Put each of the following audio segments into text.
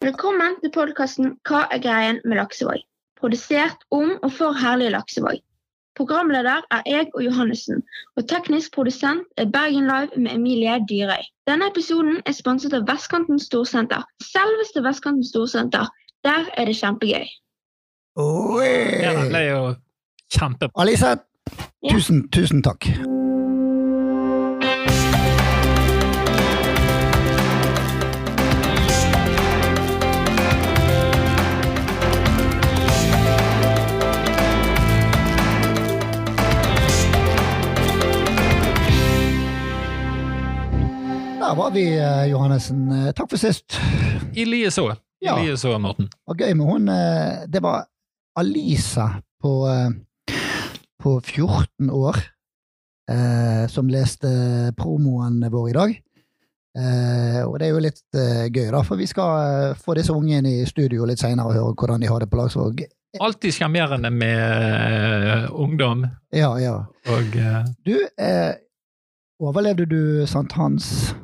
Velkommen til podkasten Hva er greien med Laksevåg? Produsert om og for Herlige Laksevåg. Programleder er jeg og Johannessen, og teknisk produsent er Bergen Live med Emilie Dyrøy. Denne episoden er sponset av Vestkanten Storsenter. Selveste Vestkanten Storsenter. Der er det kjempegøy. Oi. Ja, det er jo kjempe... Alice, Ja. tusen, tusen takk. Der var vi, eh, Johannessen. Eh, Takk for sist. I lieså. I Ja. lieså, Morten. var gøy med hun eh, Det var Alisa på, på 14 år eh, som leste promoen vår i dag. Eh, og det er jo litt gøy, da, for vi skal få disse unge inn i studio litt seinere og høre hvordan de har det på Lagsvåg. Alltid sjarmerende med ungdom. Ja, ja. Og uh... Du, eh, overlevde du sankthans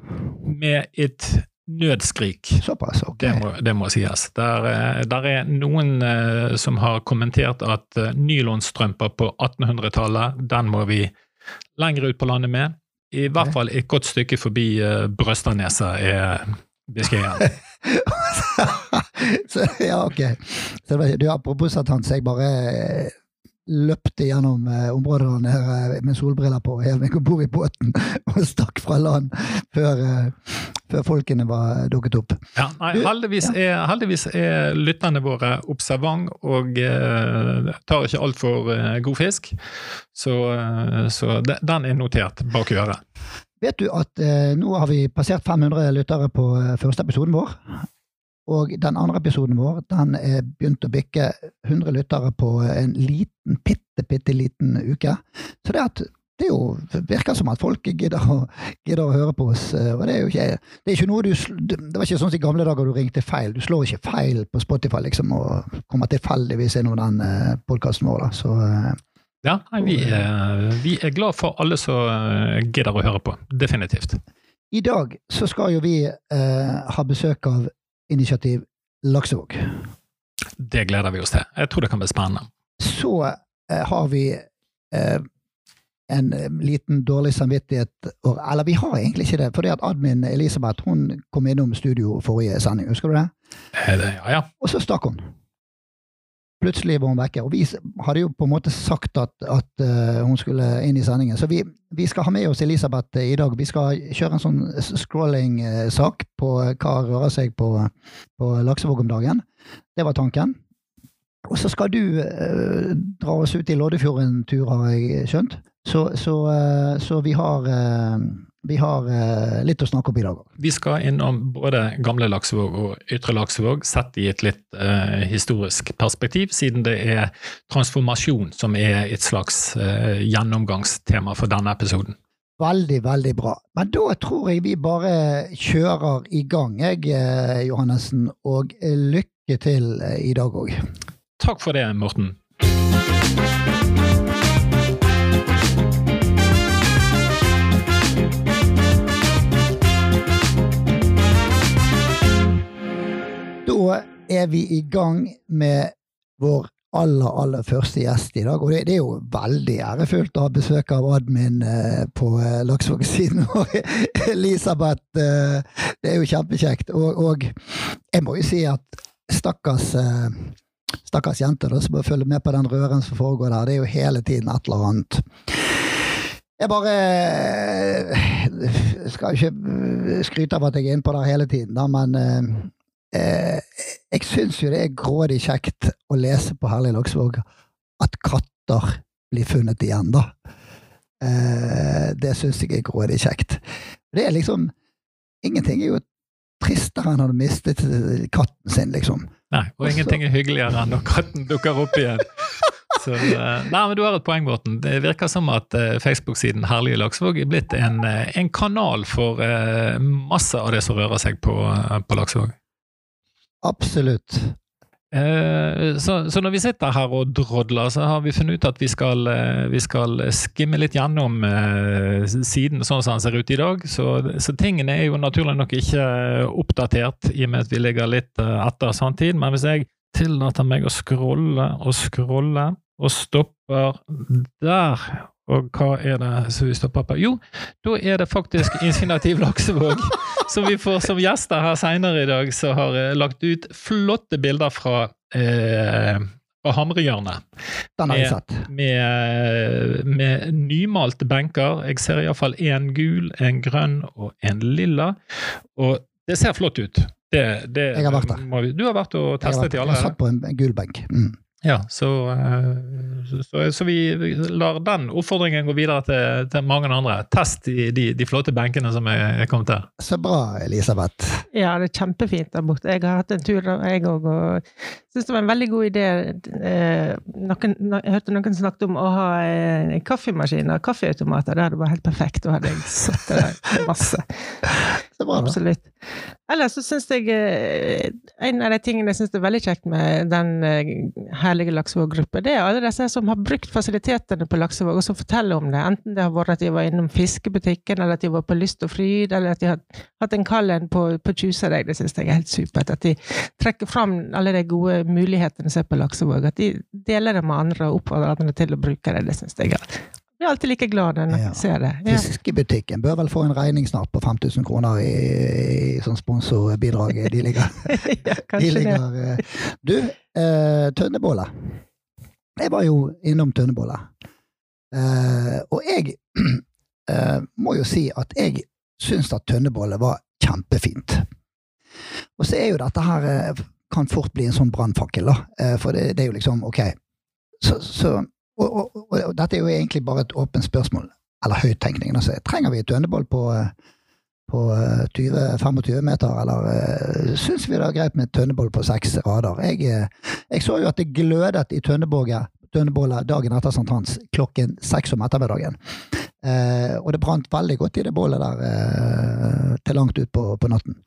med et nødskrik. såpass? Ok. Det må, det må sies. Der, eh, der er noen eh, som har kommentert at eh, nylonstrømper på 1800-tallet, den må vi lenger ut på landet med. I hvert fall et godt stykke forbi Brøstadneset er beskjeden. så, ja, ok. Så du, apropos sankthans, jeg bare løpte gjennom eh, området der nede med solbriller på, helt meg om bord i båten, og stakk fra land før, eh, før folkene var dukket opp. Ja, nei, heldigvis, er, heldigvis er lytterne våre observant og eh, tar ikke altfor eh, god fisk. Så, eh, så de, den er notert bak øret. Vet du at eh, nå har vi passert 500 lyttere på eh, første episoden vår? Og den andre episoden vår den er begynt å bikke 100 lyttere på en liten, bitte, bitte liten uke. Så det, at, det jo, virker som at folk gidder å, gidder å høre på oss. eh, Og det er jo ikke, det er ikke noe du Det var ikke sånn som i gamle dager du ringte feil. Du slår ikke feil på Spotify liksom, og kommer tilfeldigvis innom den uh, podkasten vår. Da. Så eh, Ja, vi, er, vi er glad for alle som eh, gidder å høre på. Definitivt. I dag så skal jo vi eh, ha besøk av Initiativ Laksevåg. Det gleder vi oss til. Jeg tror det kan bli spennende. Så eh, har vi eh, en eh, liten dårlig samvittighet Eller vi har egentlig ikke det, fordi at admin Elisabeth hun kom innom studio forrige sending, husker du det? Eh, det- Ja, ja. Og så stakk hun. Plutselig var hun vekke. Og vi hadde jo på en måte sagt at, at eh, hun skulle inn i sendingen. Så vi, vi skal ha med oss Elisabeth eh, i dag. Vi skal kjøre en sånn scrolling-sak på eh, hva rører seg på, på Laksevåg om dagen. Det var tanken. Og så skal du uh, dra oss ut i Loddefjorden en tur, har jeg skjønt. Så, så, uh, så vi har, vi har eh, litt å snakke om i dag òg. Vi skal innom både gamle Laksevåg og ytre Laksevåg, sett i et litt eh, historisk perspektiv, siden det er transformasjon som er et slags eh, gjennomgangstema for denne episoden. Veldig, veldig bra. Men da tror jeg vi bare kjører i gang, jeg, eh, Johannessen. Og eh, lykke til eh, i dag òg. Takk for det, Morten. Da er vi i gang med vår aller, aller første gjest i dag. Og det, det er jo veldig ærefullt å ha besøk av admin eh, på eh, Laksevåg-siden vår. Elisabeth, eh, det er jo kjempekjekt. Og, og jeg må jo si at stakkars eh, Stakkars jenter da, som må følge med på den røren som foregår der. Det er jo hele tiden et eller annet. Jeg bare eh, skal ikke eh, skryte av at jeg er inne på der hele tiden, da, men eh, jeg syns jo det er grådig kjekt å lese på Herlig Laksvåg at katter blir funnet igjen, da. Eh, det syns jeg er grådig kjekt. Det er liksom Ingenting er jo tristere enn å ha mistet katten sin, liksom. Nei, og Også, ingenting er hyggeligere enn når katten dukker opp igjen. Så, eh, nei, men Du har et poeng, Morten. Det virker som at eh, Facebook-siden Herlige Laksevåg er blitt en, eh, en kanal for masse av det som rører seg på, på Laksevåg. Absolutt. Eh, så, så, når vi sitter her og drodler, så har vi funnet ut at vi skal, eh, vi skal skimme litt gjennom eh, siden sånn som den ser ut i dag. Så, så, tingene er jo naturlig nok ikke oppdatert, i og med at vi ligger litt etter samtid. Men hvis jeg tillater meg å scrolle og scrolle, og stopper der og hva er det som vi stopper på? Jo, da er det faktisk Insignativ Laksevåg, som vi får som gjester her seinere i dag, som har eh, lagt ut flotte bilder fra eh, fra Hamrehjørnet. Den har jeg sett. Med, med nymalte benker. Jeg ser iallfall én gul, en grønn og en lilla. Og det ser flott ut. Det, det, jeg har vært der. Du har vært og testet i alle? Jeg har satt på en, en gul benk. Mm. Ja, så, eh, så, så, vi lar den oppfordringen gå videre til, til mange andre. Test de, de, de, flotte benkene som er, er kommet her. Så bra, Elisabeth. Ja, det er kjempefint der borte. Jeg har hatt en tur, jeg òg, og syns det var en veldig god idé. Eh, noen, jeg hørte noen snakke om å ha en kaffemaskin og kaffeautomater. Det hadde vært helt perfekt. Da hadde jeg satt der masse. Så var. Absolutt. Ellers så syns jeg eh, En av de tingene jeg syns er veldig kjekt med den herlige Laksevåg-gruppa, det er alle disse som har brukt fasilitetene på Laksevåg, og som forteller om det. Enten det har vært at de var innom fiskebutikken, eller at de var på Lyst og fryd, eller at de har hatt en kall en på, på Tjusareid. Det syns jeg er helt supert. At de trekker fram alle de gode mulighetene som er på Laksevåg. At de deler det med andre og oppfordrer andre til å bruke det. Det syns jeg er er alltid like glad når jeg ja. ser det. Ja. Fiskebutikken bør vel få en regning snart på 5000 kroner i, i sånn sponsorbidrag. De ligger, ja, de ligger det. Eh, du, eh, tønnebolle. Jeg var jo innom tønnebolle. Eh, og jeg eh, må jo si at jeg syns at tønnebolle var kjempefint. Og så er jo dette her eh, kan fort bli en sånn brannfakkel, da. Eh, for det, det, er jo liksom ok. Så, så og, og, og, dette er jo egentlig bare et åpent spørsmål, eller høyttenkning. Altså, trenger vi et dønneboll på, på 20-25 meter, eller uh, syns vi det er greit med et tønneboll på seks rader? Jeg, eh, jeg, så jo at det glødet i tønnebålet dagen etter sankthans klokken seks om ettermiddagen. Uh, og det brant veldig godt i det bålet der uh, til langt ut på natten.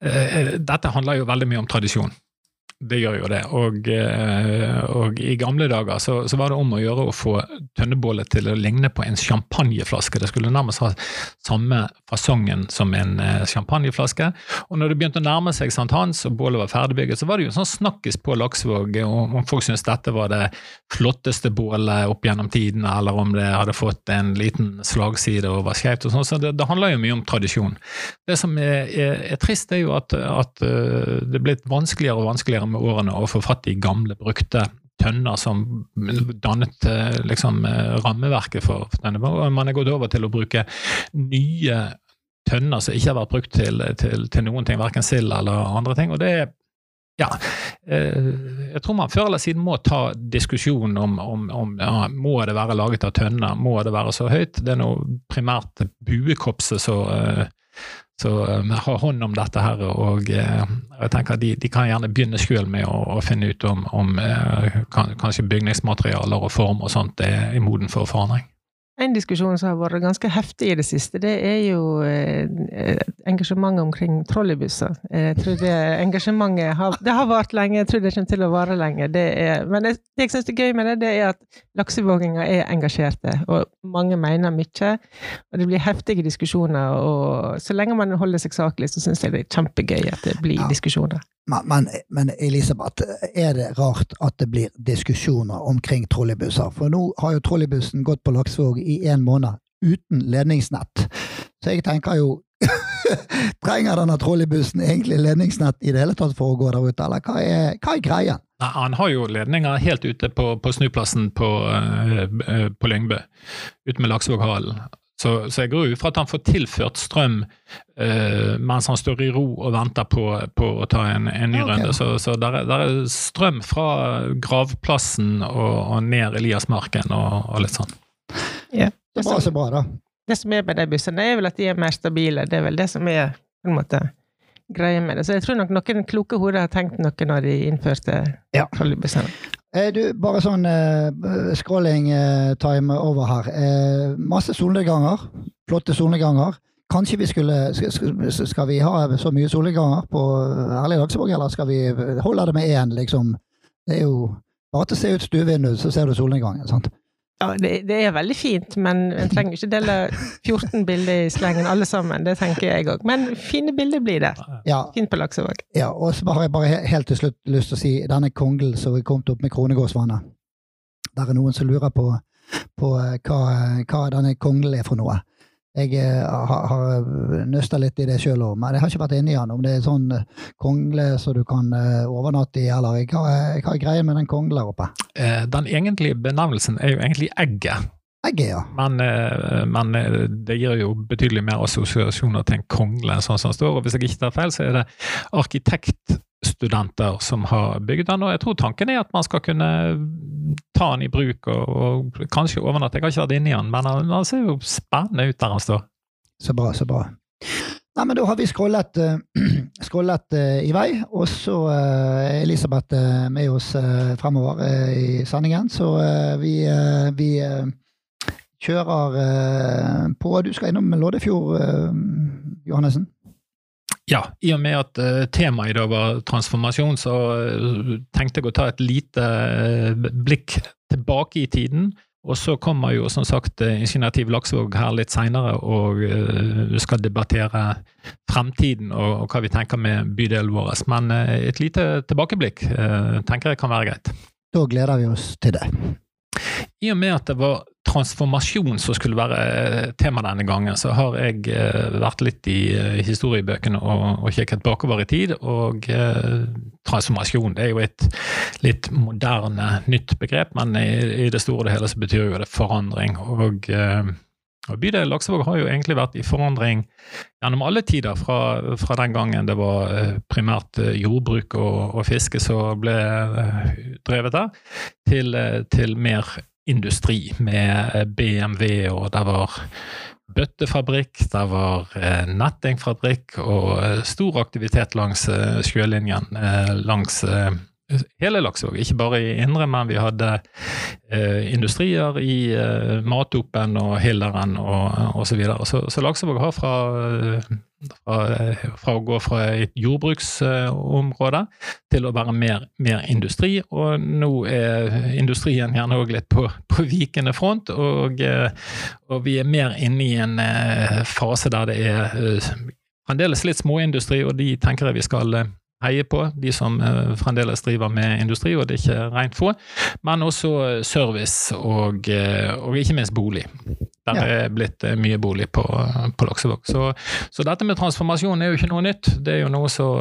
Dette handler jo veldig mye om tradisjon. Det gjør jo det. Og, eh, og i gamle dager så, så, var det om å gjøre å få tønnebålet til å ligne på en champagneflaske. Det skulle nærmest ha samme fasongen som en eh, champagneflaske. Og når det begynte å nærme seg St. Hans og bålet var ferdigbygget, så var det jo sånn snakkis på Laksvåg om, om folk syntes dette var det flotteste bålet opp gjennom tidene, eller om det hadde fått en liten slagside og var skjevt. Sånn. Så det, det, handler jo mye om tradisjon. Det som er, er, er trist, er jo at, at eh, det er blitt vanskeligere og vanskeligere med årene å få fatt i gamle, brukte tønner som dannet eh, liksom, eh, rammeverket for denne. Man er gått over til å bruke nye tønner som ikke har vært brukt til, til, til noen ting, verken sild eller andre ting. og det er ja, eh, jeg tror man før eller siden må ta diskusjonen om, om, om ja, må det være laget av tønner, må det være så høyt. Det er noe primært buekorpset som så vi har hånd om dette her. Og uh, jeg tenker de, de, kan gjerne begynne sjøl med å, å finne ut om, om kan, kanskje bygningsmaterialer og form og sånt er moden for forandring. En diskusjon som har vært ganske heftig i det siste, det er jo eh, engasjementet omkring trolleybusser. Jeg tror det engasjementet har, det har vart lenge, jeg tror det kommer til å vare lenge. Det er, men det, det jeg syns er gøy med det, det er at laksevåginger er engasjerte, og mange mener mye. Og det blir heftige diskusjoner, og så lenge man holder seg saklig, så syns jeg det er kjempegøy at det blir ja. diskusjoner. Men, men, Elisabeth, er det rart at det blir diskusjoner omkring trolleybusser? For nå har jo trolleybussen gått på Laksevåg i en måned uten ledningsnett. Så jeg tenker jo Trenger denne trolleybussen egentlig ledningsnett i det hele tatt for å gå der ute, eller hva er, hva er greia? Nei, Han har jo ledninger helt ute på, på snuplassen på, uh, på Lyngbø, ute med Laksevåghallen. Så, så, jeg går ut fra at han får tilført strøm uh, mens han står i ro og venter på, på å ta en, en ny okay. runde. Så, så der, er, der, er, strøm fra gravplassen og, og ned Eliasmarken og, og litt sånn. Ja. Det var så bra, da. Det som er med de bussene, er vel at de er mer stabile. Det er vel det som er på en måte greia med det. Så jeg tror nok noen kloke hoder har tenkt noe når de innførte ja. bussene. Eh, du, bare sånn eh, scrolling uh, time over her. Uh, masse solnedganger. Flotte solnedganger. kanskje vi skulle skal, skal vi ha så mye solnedganger på Herlig Laksevåg, eller skal vi holde det med én, liksom? Det er jo bare til å se ut stuevinduet, så ser du solnedgangen. sant? Ja, det, det, er veldig fint, men en trenger ikke dele 14 bilder i slengen alle sammen. Det tenker jeg òg. Men fine bilder blir det. Ja. Fint på Laksevåg. Ja, og så har jeg bare helt til slutt lyst til å si denne kongelen som er kommet opp med Kronegårdsvannet. Der er noen som lurer på, på hva, hva denne kongelen er for noe. Jeg eh, har, har nøsta litt i det sjøl òg, men jeg har ikke vært inni den. Om det er sånn eh, kongle som du kan eh, overnatte i, eller hva, er greia med den konglen der oppe? Den egentlige benevnelsen er jo egentlig egget. Egget, ja. Men, men, det gir jo betydelig mer assosiasjoner til en kongle, sånn som det står. Og hvis jeg ikke tar feil, så er det arkitekt studenter som har bygd den. Og jeg tror tanken er at man skal kunne ta den i bruk og, og kanskje overnatte. Jeg har ikke vært inni den, men den ser jo spennende ut der han står. Så bra, så bra. Nei, men Da har vi scrollet, uh, scrollet uh, i vei, og så er Elisabeth med oss fremover i sendingen. Så vi, vi kjører på. Du skal innom Loddefjord, Johannessen? Ja, i og med at uh, temaet i dag var transformasjon, så uh, tenkte jeg å ta et lite uh, blikk tilbake i tiden. Og så kommer jo som sagt Initiativ Laksevåg her litt seinere og skal debattere fremtiden og, hva vi tenker med bydelen vår. Men et lite tilbakeblikk tenker jeg kan være greit. Da gleder vi oss til det. I og med at det var transformasjon som skulle være eh, tema denne gangen, så har jeg eh, vært litt i eh, historiebøkene og, og kikket bakover i tid. Og eh, transformasjon det er jo et litt moderne, nytt begrep, men i, i det store og det hele så betyr jo det forandring. Og, eh, og Bydelen Laksevåg har jo egentlig vært i forandring gjennom alle tider, fra, fra den gangen det var primært jordbruk og, og fiske som ble drevet der, til, til mer industri med eh, BMW, og det var bøttefabrikk, det var eh, nettingfabrikk og eh, stor aktivitet langs sjølinjen. langs hele Laksevåg, ikke bare i Indre, men vi hadde eh, industrier i eh, Matopen og Hilleren og osv. Så, videre. så Så Laksevåg har fra, fra, fra, å gå fra et jordbruksområde til å være mer, mer, industri, og nå er industrien gjerne òg litt på, på, vikende front, og, eh, og, vi er mer inne i en eh, fase der det er eh, fremdeles litt småindustri, og de tenker jeg vi skal heier på, de som uh, fremdeles driver med industri, og det er ikke rent få. Men også service og, uh, og ikke minst bolig. Der ja. er blitt mye bolig på, på Laksevåg. Så, så, dette med transformasjon er jo ikke noe nytt. Det er jo noe som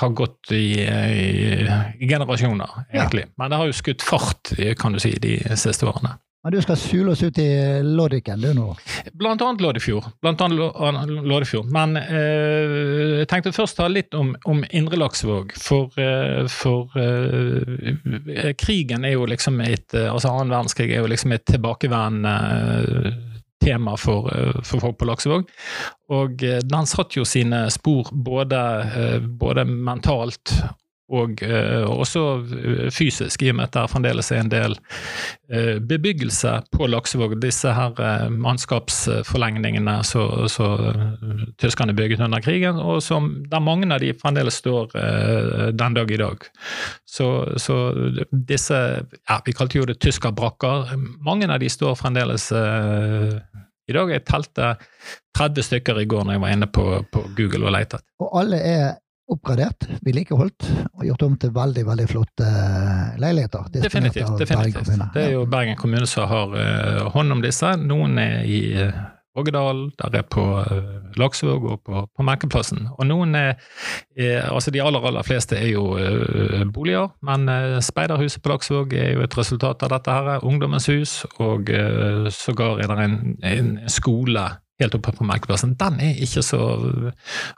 har gått i, i, i generasjoner, egentlig. Ja. Men det har jo skutt fart, kan du si, de siste årene. Men du skal sule oss ut i Loddiken, du nå? Blant annet Loddefjord. Blant annet Loddefjord. Men eh, jeg tenkte først ta litt om, om Indre Laksvåg. For, eh, for eh, krigen er jo liksom et Altså annen verdenskrig er jo liksom et tilbakeværende eh, tema for, for, folk på Laksevåg. Og den satt jo sine spor både, både mentalt og uh, også eh, fysisk, i og med at det fremdeles er en del uh, bebyggelse på Laksevåg. Disse her mannskapsforlengningene som tyskerne bygget under krigen, og som, der mange av de fremdeles står den dag i dag. Så, så disse ja, Vi kalte jo det tyskerbrakker. Mange av de står fremdeles i dag. Jeg telte 30 stykker i går når jeg var inne på, på Google og lette. Og alle er oppgradert, vedlikeholdt og gjort om til veldig veldig flotte eh, leiligheter. Definitivt. definitivt. Det er jo Bergen kommune som har uh, hånd om disse. Noen er i uh, Ågedal, der er på uh, Laksevåg og på, på Merkeplassen. Og noen er, er, altså De aller aller fleste er jo uh, boliger, men uh, Speiderhuset på Laksevåg er jo et resultat av dette. her, Ungdommens hus, og sågar er det en, en skole helt oppe på merkeplassen, den er ikke så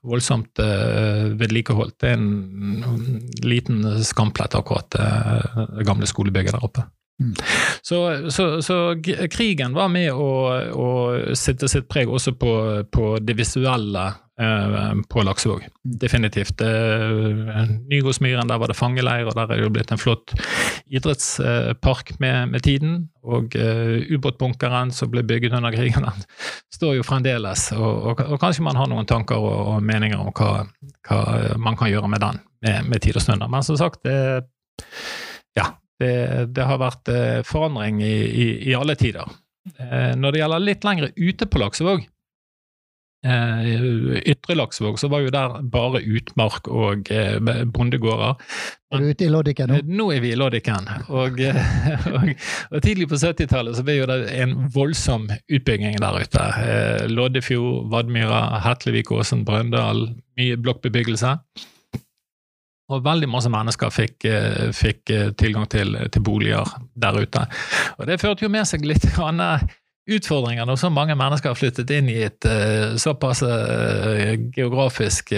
voldsomt uh, vedlikeholdt. Det er en liten skamplett, akkurat det uh, gamle skolebygget der oppe. Så, så, så, krigen var med å, å sette sitt preg også på, på det visuelle eh, på Laksevåg. Definitivt. Eh, Nygårdsmyren, der var det fangeleir, og der er det jo blitt en flott idrettspark med, med tiden. Og uh, ubåtbunkeren som ble bygget under krigen, den står jo fremdeles. Og, og, og, kanskje man har noen tanker og, og meninger om hva, hva, man kan gjøre med den med, med tid og stunder. Men som sagt, det, ja, det, det har vært forandring i, i, i alle tider. Når det gjelder litt lengre ute på Laksevåg, Eh, Ytre Laksvåg så var jo der bare utmark og eh, bondegårder. Er du ute i Loddiken nå? Eh, nå er vi i Loddiken. Og, og, og, tidlig på 70-tallet så ble jo det en voldsom utbygging der ute. Loddefjord, Vadmyra, Hetlevik, Åsen, Brøndal. Mye blokkbebyggelse. Og veldig masse mennesker fikk, fikk tilgang til, til, boliger der ute. Og det førte jo med seg litt grann utfordringer når så mange mennesker har flyttet inn i et såpass geografisk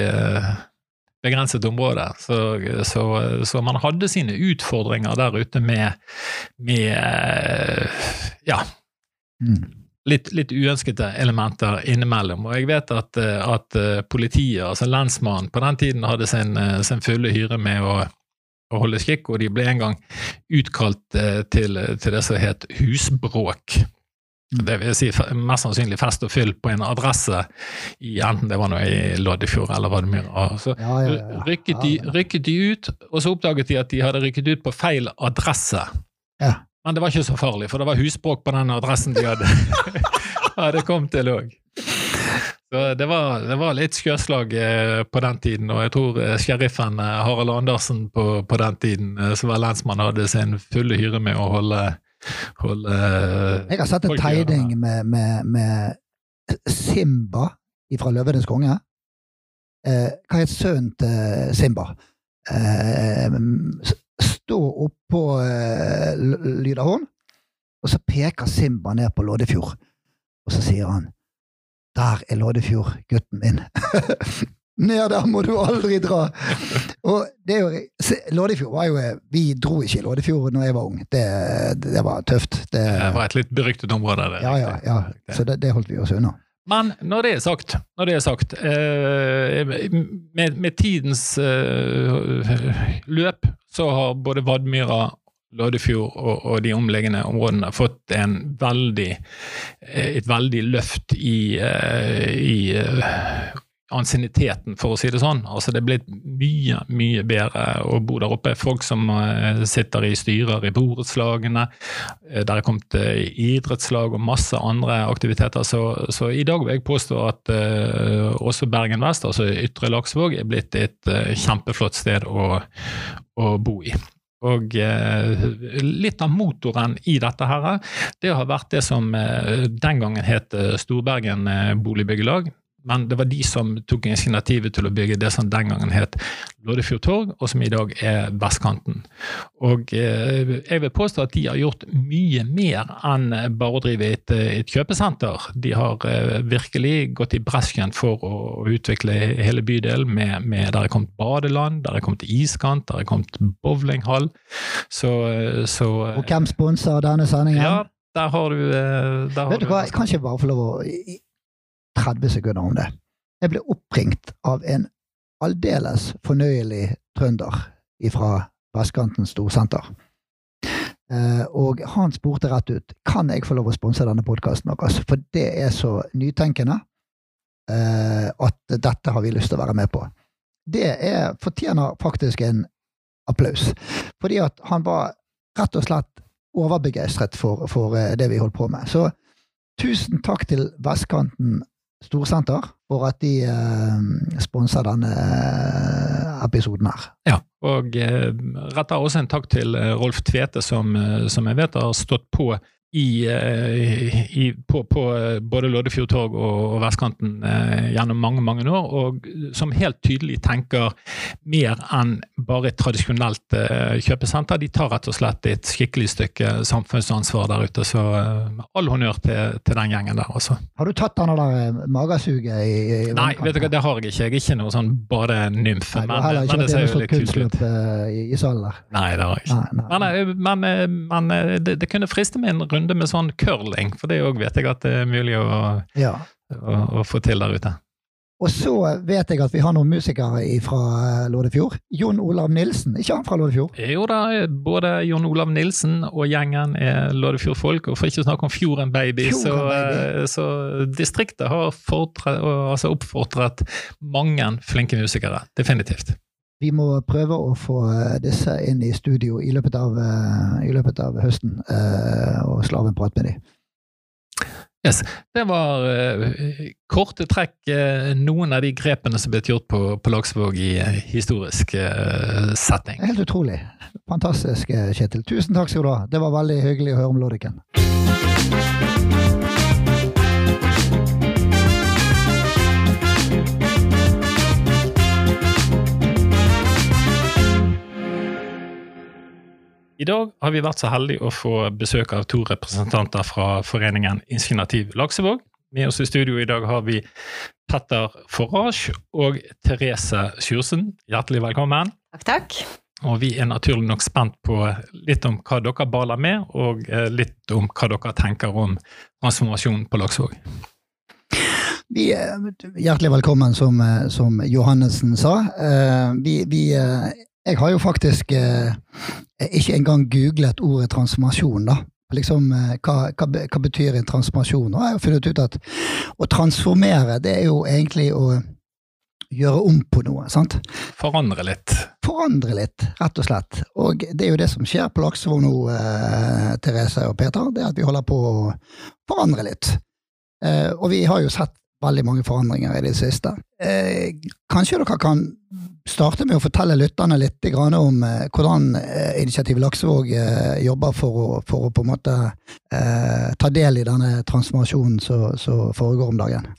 begrenset område. Så, så, så, man hadde sine utfordringer der ute med, med ja. Mm. Litt, litt, uønskede elementer innimellom. Og jeg vet at, at politiet, altså lensmannen, på den tiden hadde sin, sin fulle hyre med å, å holde skikk, og de ble en gang utkalt til, til det som het husbråk. Det vil si mest sannsynlig fest og fyll på en adresse, i, enten det var noe i Loddefjord eller Vadmyra. Så ja, ja, ja. Rykket, de, rykket, de, ut, og så oppdaget de at de hadde rykket ut på feil adresse. Men det var ikke så farlig, for det var husbråk på den adressen de hadde, Det kom til òg. Så det var, det var, litt sjøslag eh, på den tiden, og jeg tror eh, sheriffen eh, Harald Andersen på, på den tiden, som var lensmann, hadde sin fulle hyre med å holde holde Jeg har sett en tegning med, med, med, Simba fra 'Løvenes konge'. Eh, hva het sønnen til Simba? Eh, stå oppå eh, Lydahorn, og så peker Simba ned på Loddefjord. Og så sier han 'Der er Loddefjord, gutten min'. Ned der må du aldri dra! Og det er jo, Lådefjord var jo Vi dro ikke i Lådefjord når jeg var ung. Det, det var tøft. Det, det, var et litt beryktet område. Det, ja, ja, ja. Så det, det, holdt vi oss unna. Men når det er sagt, det er sagt eh, med, med, tidens eh, løp så har både Vadmyra Loddefjord og, og, de omliggende områdene fått veldig, eh, et veldig løft i, eh, i ansienniteten, for å si det sånn. Altså Det er blitt mye, mye bedre å bo der oppe. Folk som uh, sitter i styrer i borettslagene. Uh, der er kommet uh, idrettslag og masse andre aktiviteter. Så, så i dag vil jeg påstå at også Bergen vest, altså Ytre Laksvåg, er blitt et kjempeflott sted å, å bo i. Og eh, litt av motoren i dette her, det har vært det som eh, den gangen het Storbergen boligbyggelag men det var de som tok initiativet til å bygge det som den gangen het Loddefjord torg, og som i dag er vestkanten. Og eh, jeg vil påstå at de har gjort mye mer enn bare å drive et, et kjøpesenter. De har eh, virkelig gått i bresjen for å, å utvikle hele bydelen med, med Der er kommet badeland, der er kommet iskant, der er kommet bowlinghall. Så, så Og hvem sponser denne sendingen? Ja, der har du der har Vet du hva, jeg kan ikke bare få lov å 30 sekunder om det. Jeg ble oppringt av en aldeles fornøyelig trønder fra Vestkantens storsenter. Uh, og han spurte rett ut kan jeg få lov å sponse denne podkasten deres, for det er så nytenkende uh, at dette har vi lyst til å være med på. Det er, fortjener faktisk en applaus, fordi at han var rett og slett overbegeistret for, for uh, det vi holdt på med. Så tusen takk til Vestkanten Storsenter for at de eh, sponser denne eh, episoden her. Ja, og eh, retter også en takk til eh, Rolf Tvete, som, eh, som jeg vet har stått på i, eh, i, på, på, eh, både Loddefjord torg og, vestkanten eh, gjennom mange mange år, og som helt tydelig tenker mer enn bare et tradisjonelt kjøpesenter. De tar rett og slett et skikkelig stykke samfunnsansvar der ute, så all honnør til, til, den gjengen der. Også. Har du tatt han der magesuget i, i Nei, vet du hva, det har jeg ikke. Jeg er ikke noe sånn badenymf. Men, men, men det ser jo litt kult ut. I, i salen der. Nei, det har jeg ikke. Nei, nei. Men, men det, det kunne friste med en runde runde med sånn curling, for det òg vet jeg at det er mulig å, ja. å, å få til der ute. Og så vet jeg at vi har noen musikere fra Lådefjord. Jon Olav Nilsen, ikke han fra Lådefjord? Jo da, både Jon Olav Nilsen og gjengen er Lådefjordfolk. og for ikke å snakke om Fjorden Baby, Fjorden så, Baby. eh, så distriktet har altså oppfordret mange flinke musikere. Definitivt. Vi må prøve å få eh, disse inn i studio i løpet av, eh, i løpet av høsten, eh, og slå av en prat med dem. Yes. Det var uh, korte trekk uh, noen av de grepene som ble gjort på, på Laksvåg i uh, historisk setting. Helt utrolig. Fantastisk, Kjetil. Tusen takk skal du ha. Det var veldig hyggelig å høre om Lodiken. I dag har vi vært så heldige å få besøk av to representanter fra foreningen Insignativ Laksevåg. Med oss i studio i dag har vi Petter Forage og Therese Sjursen. Hjertelig velkommen. Takk, takk. Og vi er naturlig nok spent på litt om hva dere baler med, og eh, litt om hva dere tenker om transformasjonen på Laksevåg. Vi er hjertelig velkommen, som, eh, som Johannessen sa. Eh, Vi, vi, jeg har jo faktisk eh, ikke engang googlet ordet transformasjon, da. Liksom, eh, hva, hva, hva betyr en transformasjon? Og jeg har funnet ut at å transformere, det er jo egentlig å gjøre om på noe. sant? Forandre litt. Forandre litt, rett og slett. Og det er jo det som skjer på Laksevåg nå, eh, Therese og Peter. Det er at vi holder på å forandre litt. Eh, og vi har jo sett veldig mange forandringer i det siste. Eh, kanskje dere kan starte med å fortelle lytterne litt om eh, hvordan eh, Initiativ Laksevåg eh, jobber for å, for å på en måte eh, ta del i denne transformasjonen som foregår om dagen.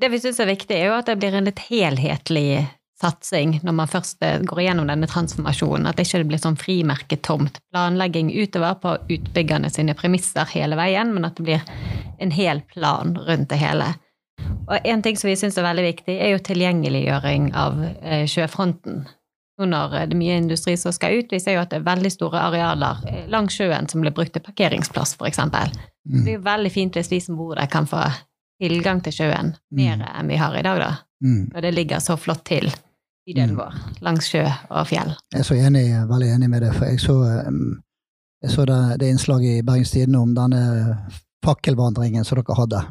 Det vi syns er viktig, er jo at det blir en litt helhetlig satsing når man først eh, går igjennom denne transformasjonen. At det ikke blir sånn frimerketomt planlegging utover på utbyggerne sine premisser hele veien, men at det blir en hel plan rundt det hele. Og en ting som vi syns er veldig viktig, er jo tilgjengeliggjøring av eh, sjøfronten. Nå når eh, det er mye industri som skal ut, vi ser jo at det er veldig store arealer eh, langs sjøen som blir brukt til parkeringsplass, f.eks. Mm. Det er jo veldig fint hvis vi som bor der kan få tilgang til sjøen mer enn vi har i dag, da. Mm. Og det ligger så flott til, bydelen Mm. vår, langs sjø og fjell. Jeg er så enig, veldig enig med det, for jeg så, jeg så det, det innslaget i Bergens Tidende om denne fakkelvandringen som dere hadde.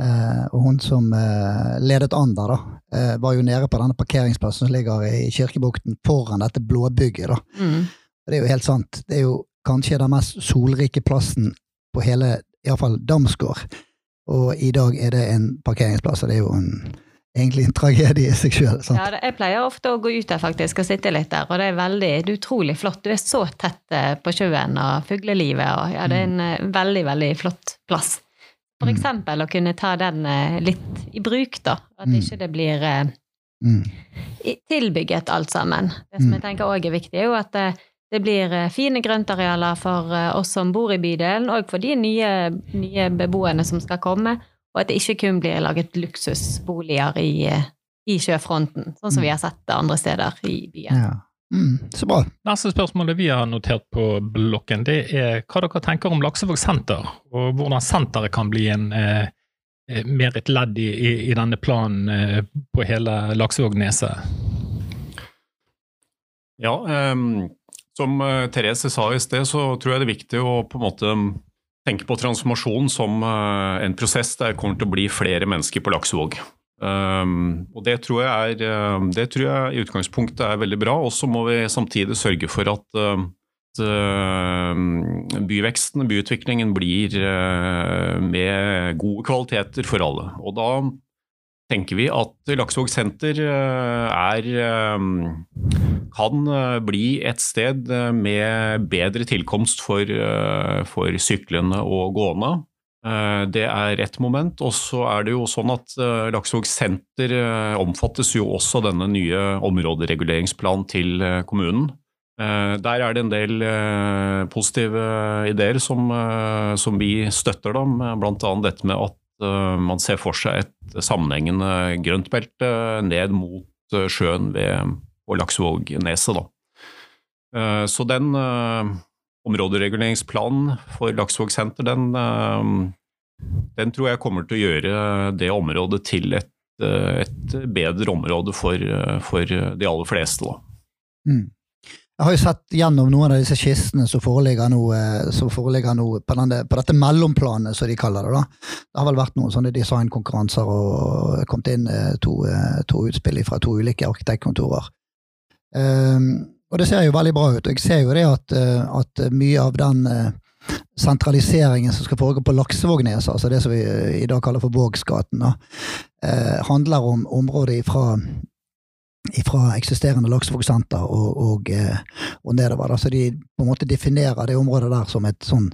Eh, og hun som eh, ledet an der, da, eh, var jo nede på denne parkeringsplassen som ligger i Kirkebukten foran dette blåbygget. da. Mm. Det er jo helt sant. Det er jo kanskje den mest solrike plassen på hele, iallfall Damsgård. Og i dag er det en parkeringsplass, og det er jo en, egentlig en tragedie i seg sjøl. Ja, jeg pleier ofte å gå ut der faktisk og sitte litt der, og det er veldig, det er utrolig flott. Du er så tett eh, på sjøen og fuglelivet, og ja, det er en eh, veldig, veldig flott plass. For Mm. eksempel å kunne ta den eh, litt i bruk, da. At Mm. ikke det blir eh, Mm. tilbygget alt sammen. Det som Mm. jeg tenker òg er viktig, er jo at det, det blir eh, fine grøntarealer for eh, oss som bor i bydelen, og for de nye, nye beboerne som skal komme, og at det ikke kun blir laget luksusboliger i, eh, i sjøfronten, sånn som vi har sett det andre steder i byen. Ja. Mm. Så bra. Neste spørsmålet vi har notert på blokken, det er hva dere tenker om Laksevåg senter, og hvordan senteret kan bli en eh, eh, mer et ledd i, i, i denne planen eh, på hele Laksevåg-neset? Ja, ehm, som eh, Therese sa i sted, så tror jeg det er viktig å på en måte tenke på transformasjon som eh, en prosess der det kommer til å bli flere mennesker på Laksevåg. Ehm, og det tror, jeg er, eh, det tror jeg i utgangspunktet er veldig bra, og så må vi samtidig sørge for at eh, at, byveksten, byutviklingen, blir eh, med gode kvaliteter for alle. Og da tenker vi at Laksevåg senter eh, er kan eh, bli et sted med bedre tilkomst for, for syklende og gående. Eh, Det er ett moment. Og så er det jo sånn at eh, Laksevåg senter eh, omfattes jo også denne nye områdereguleringsplanen til kommunen. Der er det en del positive ideer som, som vi støtter blant bl.a. dette med at man ser for seg et sammenhengende grøntbelte ned mot sjøen ved Laksevågneset. Da. Så den områdereguleringsplanen for Laksvåg senter, den, eh, den tror jeg kommer til å gjøre det området til et et bedre område for, for de aller fleste. Mm. Jeg har jo sett gjennom noen av disse kistene som foreligger nå, som foreligger nå på, denne, på, dette mellomplanet, som de kaller det. da. Det har vel vært noen sånne designkonkurranser og kommet inn to, to utspill fra to ulike arkitektkontorer. Um, og det ser jo veldig bra ut. Jeg ser jo det at, at mye av den sentraliseringen som skal foregå på Laksevågneset, altså det som vi i dag kaller for Vågsgaten, eh, handler om området fra fra eksisterende Laksevågsenter og, og, eh, og, nedover. Altså de på en måte definerer det området der som et sånn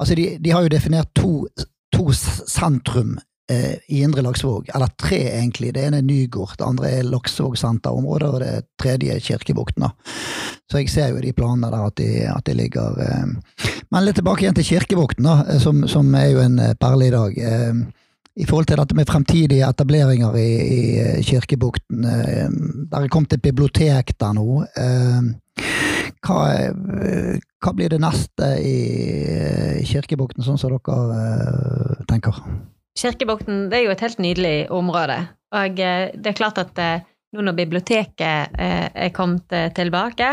Altså de, de har jo definert to, to sentrum eh, i Indre Laksvåg, eller tre egentlig. Det ene er Nygård, det andre er Laksvåg senterområde, og det tredje er Kirkebukten. Så jeg ser jo de planene der at de, at de ligger eh. Men litt tilbake igjen til Kirkebukten, da, som, som er jo en perle i dag. Eh, i forhold til dette med fremtidige etableringer i, i Kirkebukten. Eh, der er kommet et bibliotek der nå. Eh, hva, hva blir det neste i Kirkebukten, sånn som dere eh, tenker? Kirkebukten det er jo et helt nydelig område. Og det er klart at nå når biblioteket er kommet tilbake,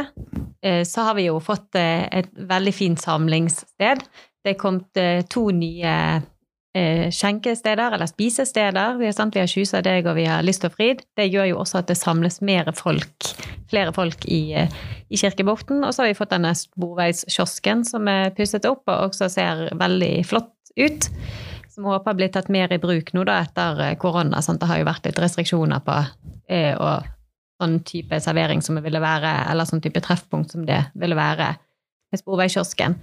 så har vi jo fått et veldig fint samlingssted. Det er kommet to nye eh, skjenkesteder eller spisesteder. Vi har, Kjusa deg og vi har Lyst og Frid. Det gjør jo også at det samles mer folk, flere folk i, eh, i Kirkebukten. Og så har vi fått denne sporveiskiosken som er pusset opp og også ser veldig flott ut. Som håper blir tatt mer i bruk nå da etter eh, korona. Sant? Det har jo vært litt restriksjoner på eh, og sånn type servering som det ville være, eller sånn type treffpunkt som det ville være med Sporveikiosken.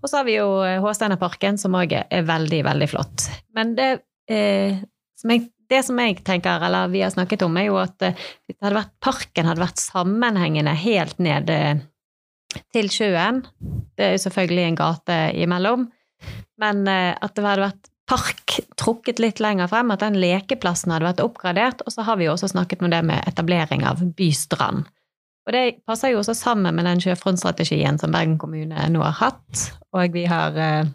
Og så har vi jo eh, Håsteinerparken, som òg er veldig, veldig flott. Men det, eh, som jeg, det som jeg tenker, eller vi har snakket om, er jo at eh, hadde vært, parken hadde vært sammenhengende helt ned til sjøen Det er jo selvfølgelig en gate imellom, men at det hadde vært park trukket litt lenger frem, at den lekeplassen hadde vært oppgradert. Og så har vi jo også snakket om det med etablering av bystrand. Og det passer jo også sammen med den sjøfrontstrategien som Bergen kommune nå har hatt. Og vi har eh,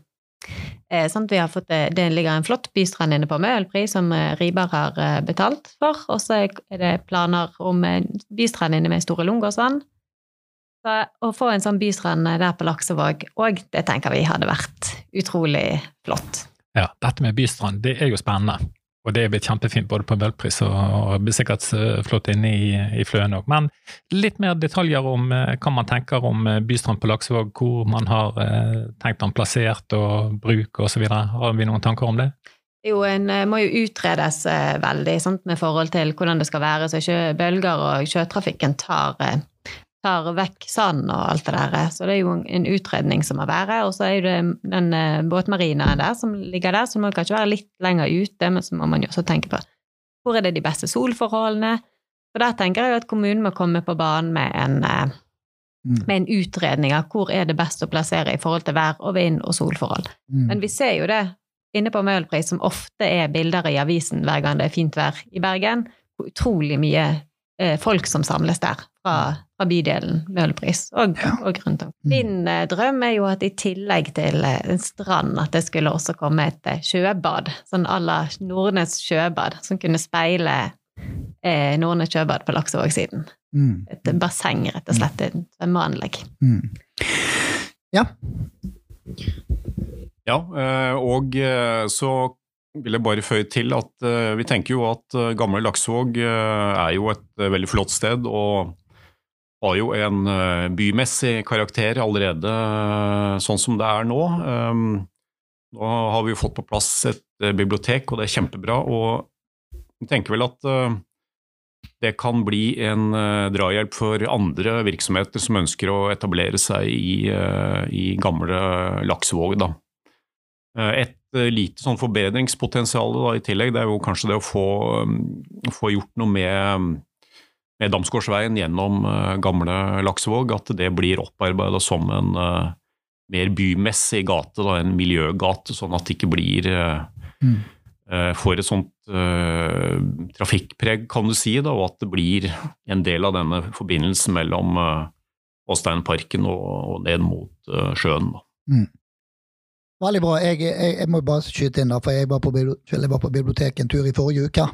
eh sant, vi har fått, det, Det ligger en flott bystrand inne på Møhlpri som eh, Riber har betalt for. Og så er det planer om bystrand inne med Store Lungåsvann. Så å få en sånn bystrand der på Laksevåg òg, det tenker vi hadde vært utrolig flott. Ja, dette med bystrand, det er jo spennende. Og det er blitt kjempefint både på Møllpris og, og blir sikkert eh, flott inne i, i Fløen òg. Men litt mer detaljer om eh, hva man tenker om eh, Bystrand på Laksevåg, hvor man har eh, tenkt den plassert og bruk osv. Har vi noen tanker om det? Jo, en må jo utredes veldig sant, med forhold til hvordan det skal være, så ikke bølger og sjøtrafikken tar tar vekk sand og alt det der. Så det er jo en utredning som må være. Og så er jo det den eh, båtmarinaen der som ligger der, så må kanskje være litt lenger ute, men så må man jo også tenke på hvor er det de beste solforholdene. Så der tenker jeg jo at kommunen må komme på banen med en, eh, mm. med en utredning av hvor er det best å plassere i forhold til vær og vind og solforhold. Mm. Men vi ser jo det inne på Møhlenpris, som ofte er bilder i avisen hver gang det er fint vær i Bergen, utrolig mye eh, folk som samles der fra, fra bydelen Møhlenpris og, ja. og, rundt om. Mm. Min eh, drøm er jo at i tillegg til eh, en strand, at det skulle også komme et eh, sjøbad, sånn à la Nordnes sjøbad, som kunne speile eh, Nordnes sjøbad på Laksevåg-siden. Mm. Et basseng, rett og slett. Et svømmeanlegg. Mm. Ja. Ja, og så vil jeg bare føye til at vi tenker jo at gamle Laksvåg uh, er jo et veldig flott sted og har jo en bymessig karakter allerede sånn som det er nå. Um, nå har vi jo fått på plass et bibliotek, og det er kjempebra. Og vi tenker vel at det kan bli en drahjelp for andre virksomheter som ønsker å etablere seg i, i gamle Laksevåg. Da. Et Eh, lite sånn forbedringspotensial i tillegg. Det er jo kanskje det å få, mm, få gjort noe med, med Damsgårdsveien gjennom uh, gamle Laksevåg. At det blir opparbeida som en uh, mer bymessig gate, da, en miljøgate. Sånn at det ikke blir uh, mm. får et sånt trafikkpreg, kan du si, da, og at det blir en del av denne forbindelsen mellom Åsteinparken og, og ned mot sjøen. Da. Mm. Veldig bra. Jeg, jeg, jeg, må bare skyte inn, da, for jeg var, på, jeg var, på, biblioteket en tur i forrige uke.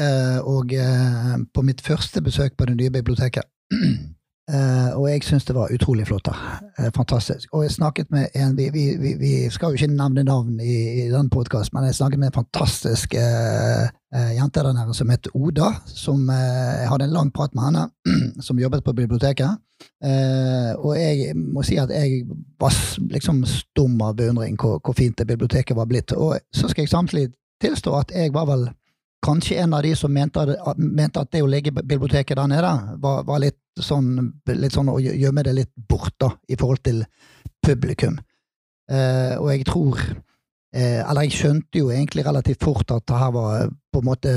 Eh, og eh, på mitt første besøk på det nye biblioteket. Eh, og jeg syns det var utrolig flott da. Fantastisk. Og jeg snakket med en Vi, vi, vi, skal jo ikke nevne navn i, i den podkasten, men jeg snakket med en fantastisk jente der nede som het Oda. Som Jeg hadde en lang prat med henne, som jobbet på biblioteket. Og jeg må si at jeg var liksom stum av beundring hvor, hvor fint det biblioteket var blitt. Og så skal jeg samtidig tilstå at jeg var vel kanskje en av de som mente, mente at det å legge biblioteket der nede var, var litt, sånn, litt sånn å gjemme det litt bort da, i forhold til publikum. Eh, og jeg tror eh, Eller jeg skjønte jo egentlig relativt fort at det her var på en måte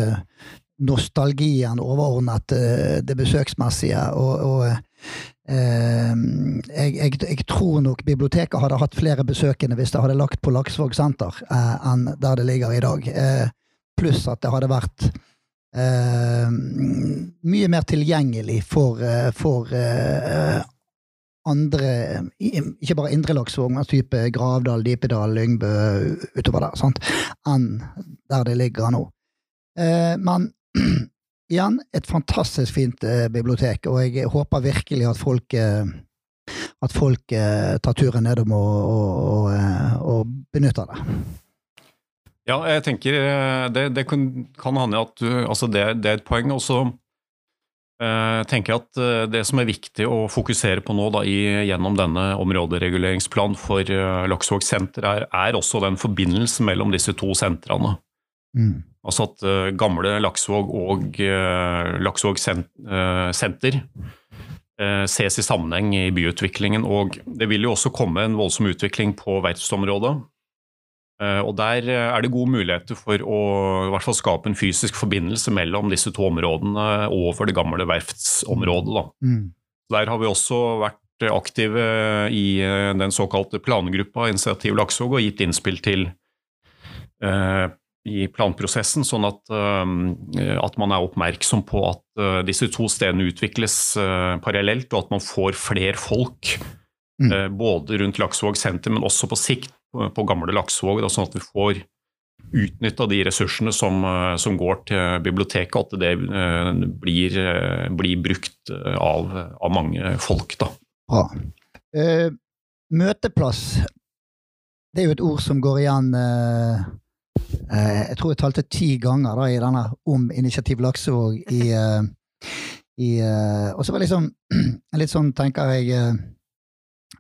nostalgien overordnet eh, det besøksmessige. Og, og Uh, jeg, jeg, jeg tror nok biblioteket hadde hatt flere besøkende hvis det hadde lagt på Laksvåg senter uh, enn der det ligger i dag. Eh, pluss at det hadde vært eh, mye mer tilgjengelig for, eh, for eh, andre Ikke bare Indre Laksvåg, men type Gravdal, Dipedal, Lyngbø utover der, sant? enn der det ligger nå. Eh, men igjen, et fantastisk fint eh, bibliotek, og jeg håper virkelig at folk eh, at folk eh, tar turen nedom og, og, og, og benytter det. Ja, jeg tenker eh, det, det kan, kan hende at du Altså, det, det er et poeng. Og så eh, tenker jeg at eh, det som er viktig å fokusere på nå da, i, gjennom denne områdereguleringsplanen for eh, Laksevåg senter, er, er også den forbindelsen mellom disse to sentrene. Mm. Altså at eh, gamle Laksevåg og eh, Laksevåg sent, eh, senter ses i sammenheng i byutviklingen. Og det vil jo også komme en voldsom utvikling på verftsområdet. Eh, og Der eh, er det gode muligheter for å i hvert fall skape en fysisk forbindelse mellom disse to områdene over det gamle verftsområdet. Da. Mm. Der har vi også vært aktive i eh, den såkalte plangruppa Initiativ Laksvåg og gitt innspill til uh, i planprosessen, sånn at, uh, at man er oppmerksom på at uh, disse to stedene utvikles parallelt, og at man får flere folk Mm. både rundt Laksevåg senter, men også på sikt på, på gamle Laksvåg, da, sånn at vi får utnytta de ressursene som, eh, som går til biblioteket, at det eh, blir, eh, blir brukt eh, av, av mange folk. Da. Bra. Eh, møteplass. Det er jo et ord som går igjen eh, eh, Jeg tror jeg talte ti ganger da, i denne om Initiativ Laksevåg i, eh, i eh, Og så var det liksom litt sånn, tenker jeg eh,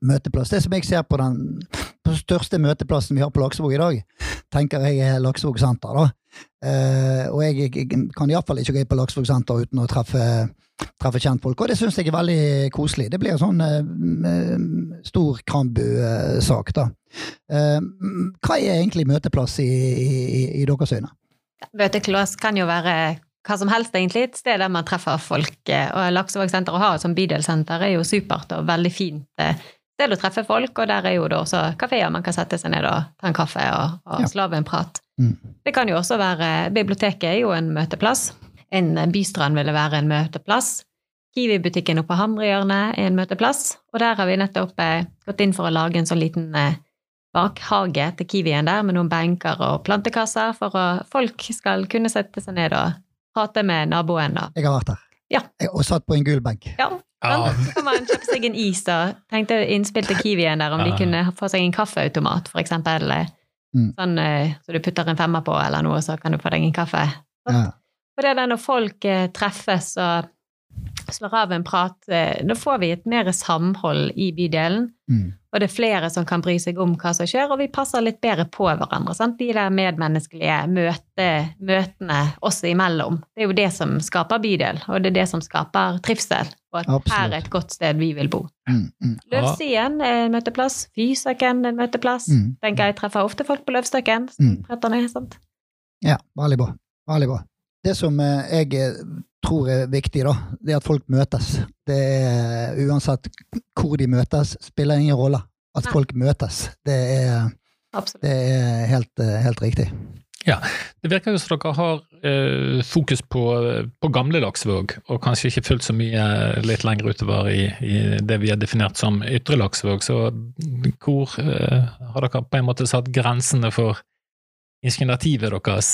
Møteplass. Det som jeg ser på den største møteplassen vi har på Laksevåg i dag, tenker jeg er Laksevåg senter. da. Eh, og jeg, jeg kan iallfall ikke gå på Laksevåg senter uten å treffe treffe kjentfolk, og det syns jeg er veldig koselig. Det blir en sånn eh, eh, stor Krambu-sak, da. Eh, hva er egentlig møteplass i, i, i deres øyne? Møteklass kan jo være hva som helst, egentlig. Et sted der man treffer folk. eh, Og Laksevåg senter å ha som bydelssenter er jo supert og veldig fint eh, er å treffe folk. Og der er jo det også kafeer man kan sette seg ned og ta en kaffe og, og slave en prat. Mm. Det kan jo også være Biblioteket er jo en møteplass. En bystrand ville være en møteplass. Kiwi-butikken oppe på Hamrehjørnet er en møteplass. Og der har vi nettopp eh, gått inn for å lage en sånn liten eh, bakhage til Kiwien der, med noen benker og plantekasser, for at folk skal kunne sette seg ned og prate med naboen. Jeg har vært der. Ja. Og satt på en gul benk. Ja, Ja. Så kan man kjøpe seg en is, da. Tenkte innspill til Kiwien der, om de kunne få seg en kaffeautomat, for eksempel. eh, Mm. Sånn eh, så du putter en femmer på, eller noe, så kan du få deg en kaffe. Ja. For det er det når folk eh, treffes og slår av en prat, eh, da får vi et mer samhold i bydelen. Mm. Og det er flere som kan bry seg om hva som skjer, og vi passer litt bedre på hverandre. Sant? De der medmenneskelige møte, møtene oss imellom. Det er jo det som skaper bydel, og det er det som skaper trivsel. Og at Absolutt. her er et godt sted vi vil bo. Mm. Mm. Løvstien er en møteplass. Fysaken er en møteplass. Mm. Tenker jeg treffer ofte folk på Løvstøkken. Mm. Ned, sant? Ja, veldig bra. Veldig bra. Det som eh, jeg eh, tror er viktig, da, det er at folk møtes. Det er Uansett hvor de møtes, spiller ingen rolle. At Nei. folk møtes. Det er, det er helt, eh, helt riktig. Det virker jo som dere har eh, fokus på, på gamle Laksevåg, og kanskje ikke fullt så mye litt lenger utover i, i det vi har definert som ytre Laksevåg. Så hvor eh, har dere på en måte satt grensene for initiativet deres?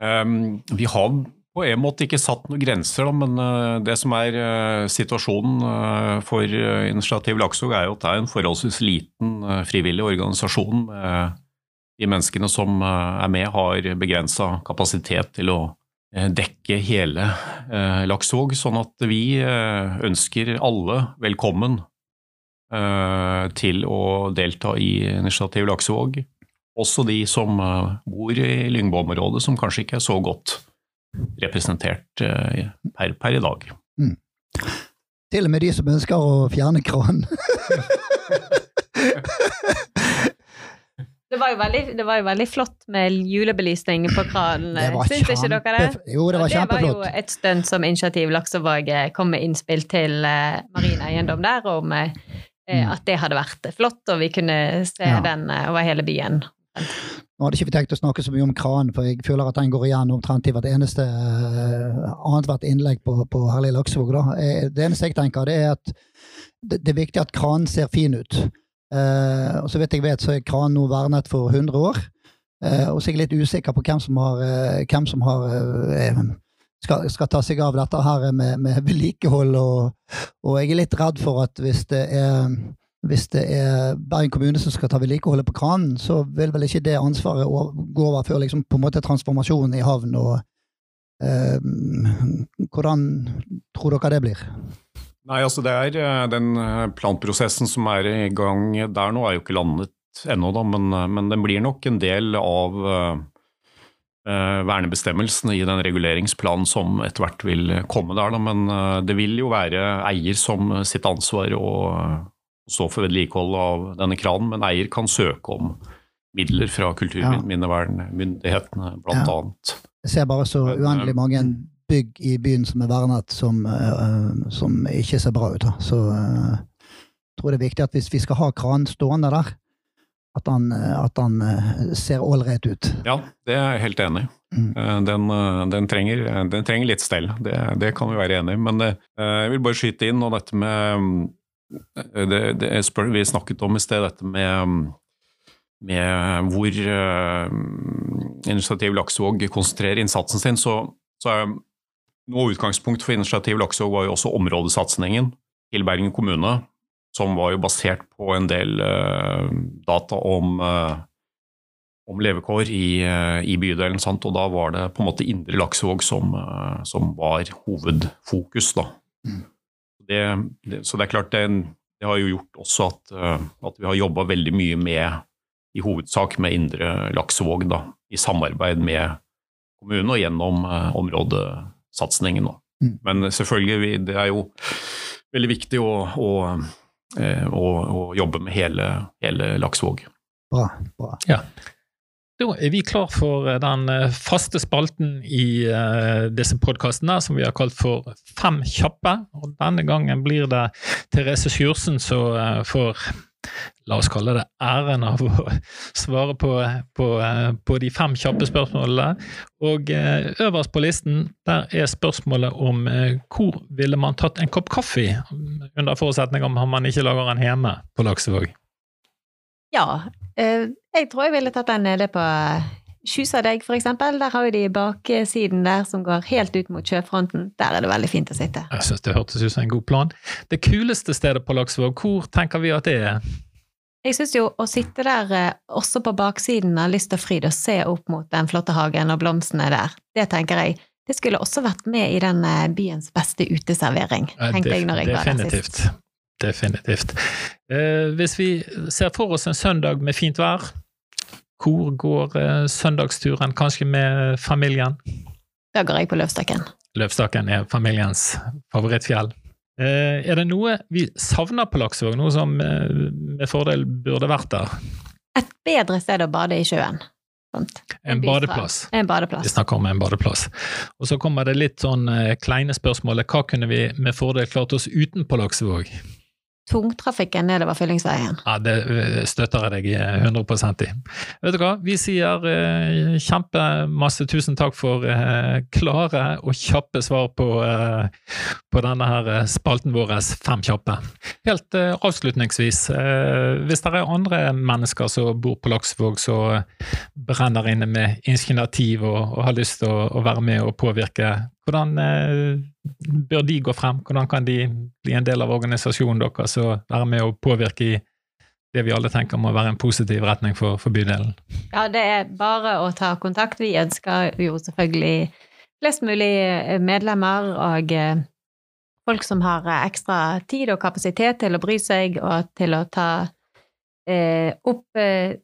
Um, vi har på en måte ikke satt noen grenser, da, men eh, det som er eh, situasjonen eh, for Initiativ Laksevåg, er jo at det er en forholdsvis liten frivillig organisasjon. de menneskene som er med, har begrensa kapasitet til å dekke hele Laksevåg. Sånn at vi ønsker alle velkommen til å delta i Initiativ Laksevåg. Også de som bor i Lyngbo-området, som kanskje ikke er så godt representert eh, per, per i dag. Til og med de som ønsker å fjerne kranen. Det var, jo veldig, det var jo veldig flott med julebelysning på kranen. Det var Syns ikke dere det? Jo, det var kjempeflott. Det var jo et stunt som Initiativ Laksevåg eh, kom med innspill til eh, Marin Eiendom der, om eh, eh, Mm. at det hadde vært flott, og vi kunne se Ja. den over hele byen. Nå hadde ikke vi tenkt å snakke så mye om kranen, for jeg føler at den går igjen omtrent i hvert eneste uh, annethvert innlegg på, på Herlig Laksevåg. Eh, Det eneste jeg tenker, det er at det, det er viktig at kranen ser fin ut. Eh, og så vidt jeg vet, så er kranen nå vernet for 100 år. Eh, og så er jeg litt usikker på hvem som har, eh, hvem som har eh, skal, skal ta seg av dette her med, med vedlikehold, og, og jeg er litt redd for at hvis det er hvis det er Bergen kommune som skal ta vedlikeholdet på kranen, så vil vel ikke det ansvaret gå over før liksom på en måte transformasjonen i havn. og eh, Hvordan tror dere det blir? Nei, altså det er eh, Den eh, planprosessen som er i gang der nå, er jo ikke landet ennå, da, men, eh, men den blir nok en del av eh, vernebestemmelsene i den reguleringsplanen som etter hvert vil komme der. Da. Men det vil jo være eier som sitt ansvar å eh, stå for vedlikehold av denne kranen, men eier kan søke om midler fra kulturminnevernmyndighetene, blant Ja. Jeg ser bare så eh, uendelig mange bygg i byen som er vernet, som, eh, som ikke ser bra ut. Da. Så eh, jeg tror det er viktig at hvis vi skal ha kranen stående der, at han, eh, at han eh, ser ålreit ut. Ja, det er jeg helt enig i. Mm. Eh, Den, eh, den, trenger, den trenger litt stell, det, det kan vi være enig i. Men eh, jeg vil bare skyte inn og dette med mm, det, det spør, Vi snakket om i sted dette med, mm, med hvor uh, Initiativ Laksevåg konsentrerer innsatsen sin. Så, så er noe utgangspunkt for Initiativ Laksevåg var jo også områdesatsingen til Bergen kommune, som var jo basert på en del uh, data om uh, om levekår i, eh, i bydelen, sant? og da var det på en måte Indre Laksevåg som, eh, som var hovedfokus. Da. Mm. Det, det, så det er klart det, det har jo gjort også at, eh, at vi har jobba veldig mye med, i hovedsak med Indre Laksevåg, da, i samarbeid med kommunen og gjennom eh, områdesatsingen. Da. Mm. Men selvfølgelig, vi, det er jo veldig viktig å, å, eh, å, å jobbe med hele, hele Laksevåg. Bra. bra. Da er vi klar for eh, den eh, faste spalten i uh, disse podkastene som vi har kalt for Fem kjappe. Og denne gangen blir det Therese Sjursen som uh, får La oss kalle det æren av å svare på, på, på de fem kjappe spørsmålene. Og øverst på listen der er spørsmålet om hvor ville man tatt en kopp kaffe, under forutsetning om man ikke lager den hjemme på Laksevåg. Ja, eh, jeg tror jeg ville tatt den nede på Kjusadegg, for eksempel. Der har vi de baksiden der som går helt ut mot sjøfronten. Der er det veldig fint å sitte. Jeg synes det hørtes ut som en god plan. Det kuleste stedet på Laksevåg, hvor tenker vi at det er? Jeg syns jo å sitte der eh, også på baksiden av Lyst og fryd og se opp mot den flotte hagen og blomstene der, det tenker jeg det skulle også vært med i den eh, byens beste uteservering, tenkte jeg når jeg var der sist. Definitivt. Eh, hvis vi ser for oss en søndag med fint vær, hvor går eh, søndagsturen? Kanskje med familien? Da går jeg på Løvstakken. Løvstakken er familiens favorittfjell. Eh, er det noe vi savner på Laksevåg, noe som eh, med fordel burde vært der? Et bedre sted å bade i sjøen. En badeplass. En badeplass. Vi snakker om en badeplass. Og så kommer det litt sånn eh, kleine spørsmålet. Hva kunne vi med fordel klart oss uten på Laksevåg? Tungtrafikken nedover Fyllingsveien. Ja, Det eh, støtter jeg deg 100 i. Vet du hva, vi sier eh, kjempemasse tusen takk for eh, klare og kjappe svar på, eh, på denne her eh, spalten vår Fem kjappe. Helt eh, avslutningsvis, eh, hvis det er andre mennesker som bor på Laksvåg som brenner inne med initiativ og, og har lyst til å, å være med og påvirke, hvordan eh, bør de gå frem? Hvordan kan de bli en del av organisasjonen deres og være med å påvirke i det vi alle tenker må være en positiv retning for, for bydelen? Ja, det er bare å ta kontakt. Vi ønsker jo selvfølgelig flest mulig eh, medlemmer og eh, folk som har ekstra tid og kapasitet til å bry seg og til å ta eh, opp eh,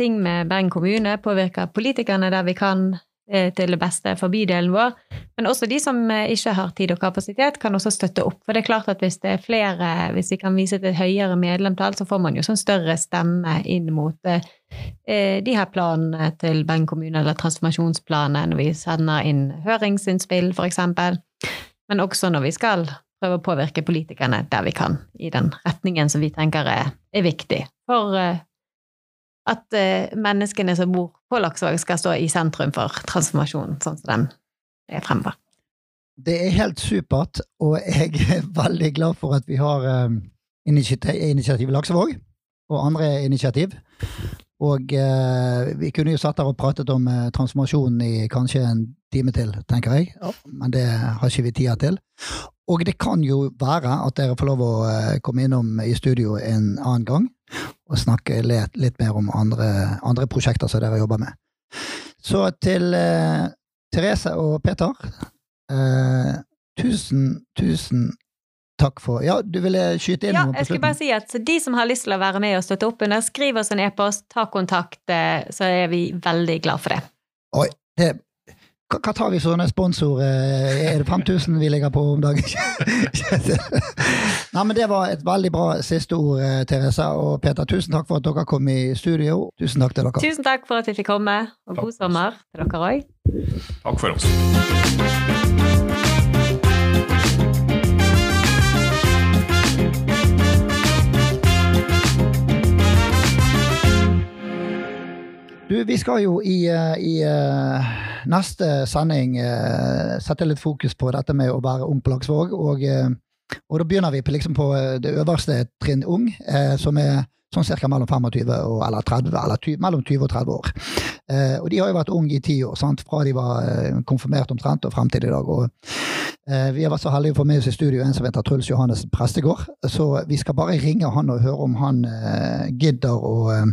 ting med Bergen kommune, påvirke politikerne der vi kan til det beste for bydelen vår. Men også de som eh, ikke har tid og kapasitet, kan også støtte opp. For det er klart at hvis det er flere, hvis vi kan vise til et høyere medlemstall, så får man jo sånn større stemme inn mot eh, eh, de her planene til Bergen kommune, eller transformasjonsplanen, når vi sender inn høringsinnspill, eksempel. Men også når vi skal prøve å påvirke politikerne der vi kan, i den retningen som vi tenker er, er viktig for eh, at eh, menneskene som bor på Laksevåg, skal stå i sentrum for transformasjonen, sånn som den er fremover. Det er helt supert, og jeg er veldig glad for at vi har um, initiativ, initiativ Laksevåg, og andre initiativ. Og eh, vi kunne jo satt der og pratet om eh, transformasjonen i kanskje en time til, tenker jeg, men det har ikke vi tida til. Og det kan jo være at dere får lov å eh, komme innom i studio en annen gang og snakke litt, mer om andre, andre, prosjekter som dere jobber med. Så til eh, Therese og Peter, eh, tusen, tusen takk for Ja, du ville skyte inn ja, noe på jeg skulle bare si at De som har lyst til å være med og støtte opp under, skriv oss en e-post, ta kontakt, eh, så er vi veldig glad for det. Oi, det hva, tar vi sånne sponsor... eh, Er det 5000 vi ligger på om dagen? Nei, men Det var et veldig bra siste ord, eh, Therese og Peter. Tusen takk for at dere kom i studio. Tusen takk til dere. Tusen takk for at vi fikk komme, og god sommer til dere òg. Takk for oss. Du, vi skal jo i, eh, i neste sending eh, sette litt fokus på dette med å være ung på Laksvåg. Og, eh, og da begynner vi på, liksom på eh, det øverste trinn ung, eh, som er sånn ca. mellom 25 og, eller 30, eller 20, mellom 20 og 30 år. Eh, og de har jo vært unge i ti år, sant? fra de var eh, konfirmert omtrent og frem til i dag. og eh, Vi har vært så heldige å få med oss i studio en som heter Truls Johannes Prestegård. Så vi skal bare ringe han og høre om han eh, gidder å eh,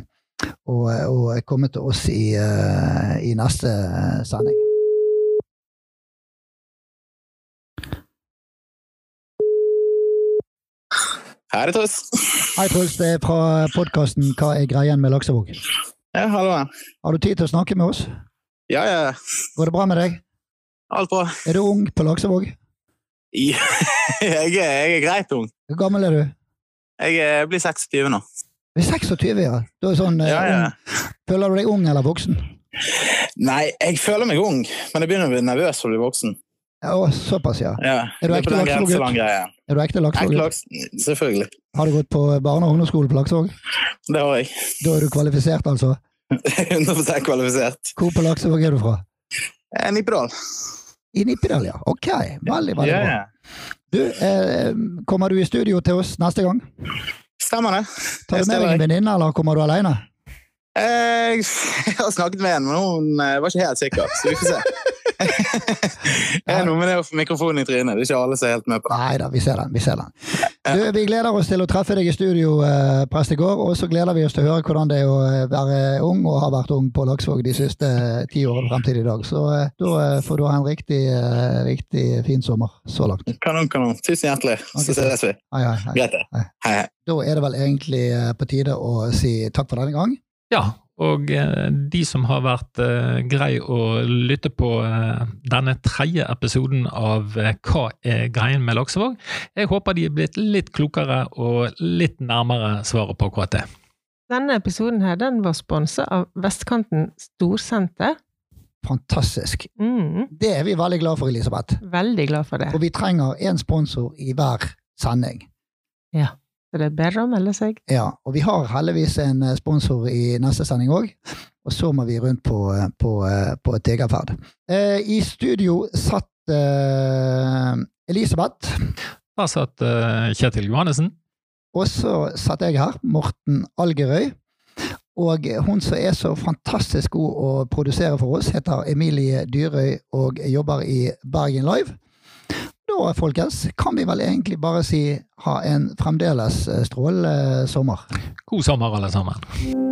og, og komme til oss i, eh, i neste sending. Her er Truls. Hei, Truls. Det er fra podkasten Hva er greien med Laksevåg? Ja, hallo. Har du tid til å snakke med oss? Ja, ja. Går det bra med deg? Alt bra. Er du ung på Laksevåg? Ja, jeg, er, jeg er greit ung. Hvor gammel er du? Jeg blir 26 nå. Du er 26, ja. Du er sånn, eh, Ja, ja. Føler du deg ung eller voksen? Nei, jeg føler meg ung, men jeg begynner å bli nervøs for å bli voksen. Ja, å, såpass, ja. Ja, Er du ekte Laksevåg-gutt? Er du ekte Laksevåg? laks, selvfølgelig. Har du gått på barne- og ungdomsskole på Laksevåg? Det har jeg. Da er du kvalifisert, altså. 100 kvalifisert. Hvor på Laksevåg er du fra? Eh, Nippedal. I Nippedal, ja. Ok, veldig, veldig yeah. bra. Du, eh, kommer du i studio til oss neste gang? Stemmer det. Tar du med deg en venninne, eller kommer du alene? Eh, Jeg har snakket med en, men hun eh, var ikke helt sikker, så vi får se. Det er noe med det å få mikrofonen i trynet. Det er ikke alle som er helt med på det. Nei da, vi ser den. Vi ser den. Du, vi gleder oss til å treffe deg i studio, eh, går, og så gleder vi oss til å høre hvordan det er å eh, være ung og ha vært ung på Laksvåg de siste eh, ti årene frem til i dag. Så eh, da eh, får du ha en riktig, eh, riktig fin sommer så langt. Kanon, kanon. Tusen hjertelig. Så ses vi. Hei, hei, hei. Greit, det. Hei. Hei, hei. Da er det vel egentlig på tide å si takk for denne gang. Ja, og eh, de som har vært eh, grei å lytte på eh, denne tredje episoden av Hva er greien med Laksevåg? Jeg håper de er blitt litt klokere og litt nærmere svaret på akkurat det. Denne episoden her, den var sponsa av Vestkanten Storsenter. Fantastisk. Mm, Det er vi veldig glad for, Elisabeth. veldig glad for det. Og vi trenger én sponsor i hver sending. Ja. Så det er bedre å melde seg. Ja, og vi har heldigvis en eh, sponsor i neste sending òg. Og så må vi rundt på, eh, på, eh, på Tegerferd. Eh, I studio satt eh, Elisabeth, Da satt eh, Kjetil Johannessen. og så satt jeg her, Morten Algerøy. Og hun som er så fantastisk god å produsere for oss, heter Emilie Dyrøy og jobber i Bergen Live. Da, folkens, kan vi vel egentlig bare si ha en fremdeles eh, strålende sommer. God sommer, alle sammen.